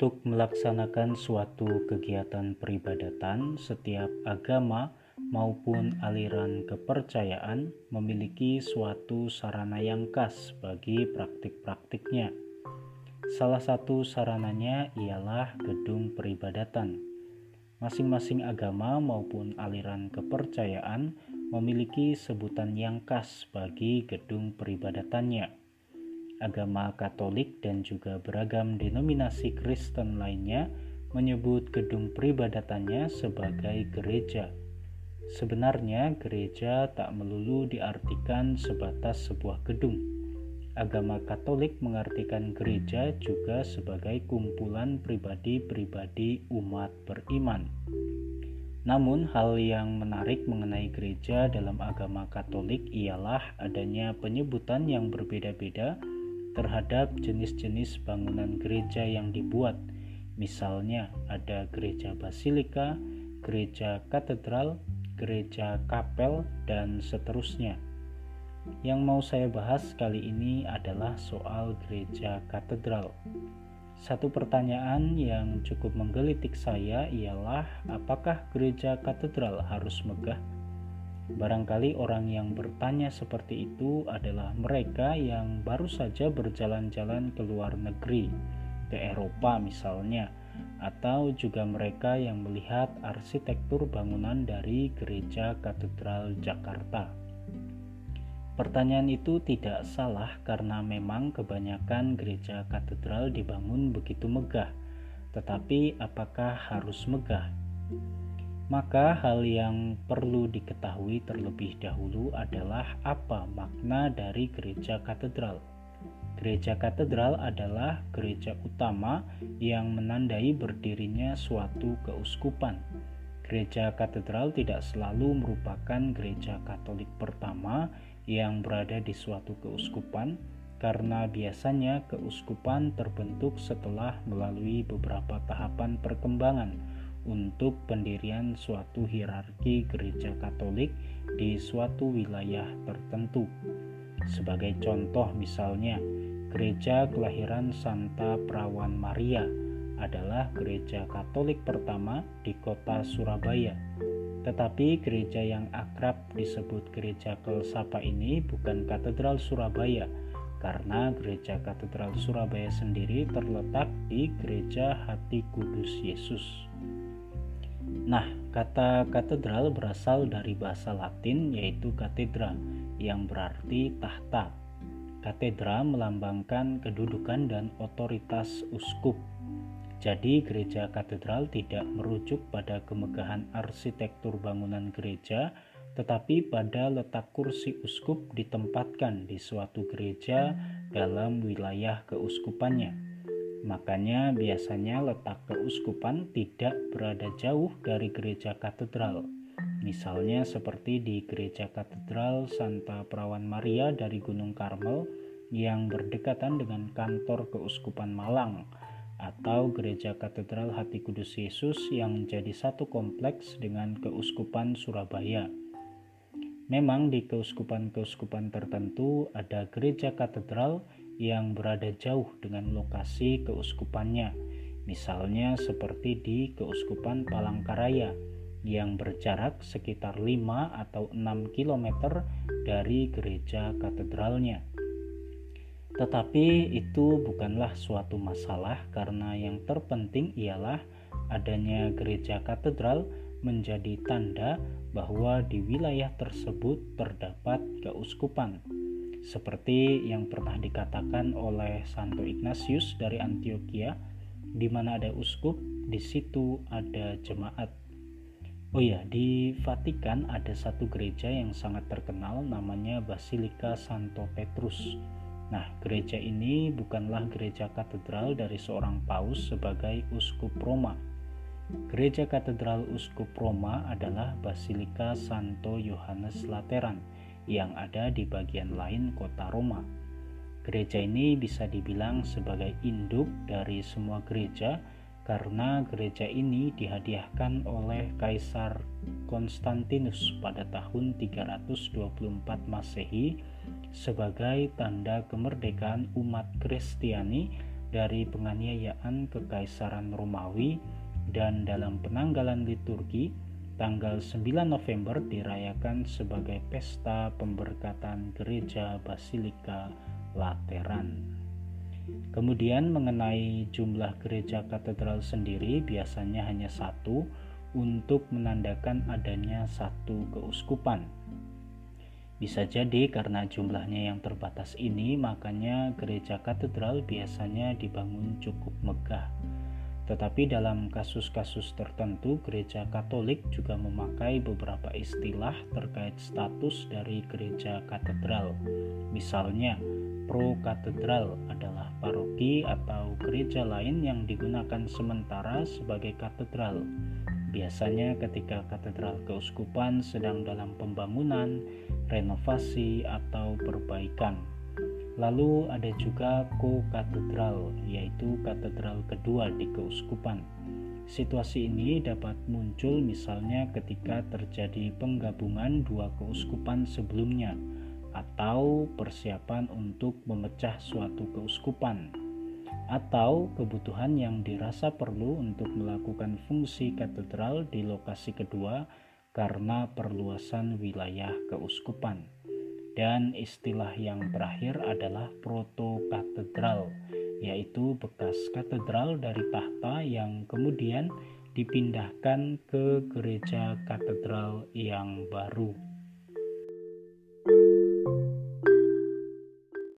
Untuk melaksanakan suatu kegiatan peribadatan, setiap agama maupun aliran kepercayaan memiliki suatu sarana yang khas bagi praktik-praktiknya. Salah satu sarananya ialah gedung peribadatan. Masing-masing agama maupun aliran kepercayaan memiliki sebutan yang khas bagi gedung peribadatannya agama Katolik dan juga beragam denominasi Kristen lainnya menyebut gedung peribadatannya sebagai gereja. Sebenarnya, gereja tak melulu diartikan sebatas sebuah gedung. Agama Katolik mengartikan gereja juga sebagai kumpulan pribadi-pribadi umat beriman. Namun, hal yang menarik mengenai gereja dalam agama Katolik ialah adanya penyebutan yang berbeda-beda terhadap jenis-jenis bangunan gereja yang dibuat. Misalnya, ada gereja basilika, gereja katedral, gereja kapel, dan seterusnya. Yang mau saya bahas kali ini adalah soal gereja katedral. Satu pertanyaan yang cukup menggelitik saya ialah apakah gereja katedral harus megah? Barangkali orang yang bertanya seperti itu adalah mereka yang baru saja berjalan-jalan ke luar negeri, ke Eropa misalnya, atau juga mereka yang melihat arsitektur bangunan dari Gereja Katedral Jakarta. Pertanyaan itu tidak salah karena memang kebanyakan gereja katedral dibangun begitu megah. Tetapi apakah harus megah? Maka hal yang perlu diketahui terlebih dahulu adalah apa makna dari gereja katedral. Gereja katedral adalah gereja utama yang menandai berdirinya suatu keuskupan. Gereja katedral tidak selalu merupakan gereja Katolik pertama yang berada di suatu keuskupan, karena biasanya keuskupan terbentuk setelah melalui beberapa tahapan perkembangan untuk pendirian suatu hierarki gereja Katolik di suatu wilayah tertentu. Sebagai contoh misalnya, gereja kelahiran Santa Perawan Maria adalah gereja Katolik pertama di kota Surabaya. Tetapi gereja yang akrab disebut gereja Kelsapa ini bukan katedral Surabaya, karena gereja katedral Surabaya sendiri terletak di gereja Hati Kudus Yesus. Nah, kata katedral berasal dari bahasa Latin yaitu katedra yang berarti tahta. Katedra melambangkan kedudukan dan otoritas uskup. Jadi gereja katedral tidak merujuk pada kemegahan arsitektur bangunan gereja, tetapi pada letak kursi uskup ditempatkan di suatu gereja dalam wilayah keuskupannya. Makanya biasanya letak keuskupan tidak berada jauh dari gereja katedral. Misalnya seperti di gereja katedral Santa Perawan Maria dari Gunung Karmel yang berdekatan dengan kantor keuskupan Malang atau gereja katedral Hati Kudus Yesus yang menjadi satu kompleks dengan keuskupan Surabaya. Memang di keuskupan-keuskupan tertentu ada gereja katedral yang berada jauh dengan lokasi keuskupannya, misalnya seperti di Keuskupan Palangkaraya yang berjarak sekitar 5 atau 6 km dari gereja katedralnya. Tetapi itu bukanlah suatu masalah karena yang terpenting ialah adanya gereja katedral menjadi tanda bahwa di wilayah tersebut terdapat keuskupan seperti yang pernah dikatakan oleh Santo Ignatius dari Antioquia, di mana ada uskup, di situ ada jemaat. Oh ya, di Vatikan ada satu gereja yang sangat terkenal namanya Basilika Santo Petrus. Nah, gereja ini bukanlah gereja katedral dari seorang paus sebagai uskup Roma. Gereja katedral uskup Roma adalah Basilika Santo Yohanes Lateran yang ada di bagian lain kota Roma. Gereja ini bisa dibilang sebagai induk dari semua gereja karena gereja ini dihadiahkan oleh Kaisar Konstantinus pada tahun 324 Masehi sebagai tanda kemerdekaan umat Kristiani dari penganiayaan kekaisaran Romawi dan dalam penanggalan liturgi tanggal 9 November dirayakan sebagai pesta pemberkatan gereja Basilika Lateran. Kemudian mengenai jumlah gereja katedral sendiri biasanya hanya satu untuk menandakan adanya satu keuskupan. Bisa jadi karena jumlahnya yang terbatas ini, makanya gereja katedral biasanya dibangun cukup megah. Tetapi dalam kasus-kasus tertentu, gereja Katolik juga memakai beberapa istilah terkait status dari gereja katedral. Misalnya, pro-katedral adalah paroki atau gereja lain yang digunakan sementara sebagai katedral. Biasanya ketika katedral keuskupan sedang dalam pembangunan, renovasi, atau perbaikan. Lalu ada juga ko-katedral, yaitu katedral kedua di keuskupan. Situasi ini dapat muncul misalnya ketika terjadi penggabungan dua keuskupan sebelumnya atau persiapan untuk memecah suatu keuskupan atau kebutuhan yang dirasa perlu untuk melakukan fungsi katedral di lokasi kedua karena perluasan wilayah keuskupan. Dan istilah yang terakhir adalah proto-katedral, yaitu bekas katedral dari tahta yang kemudian dipindahkan ke gereja katedral yang baru.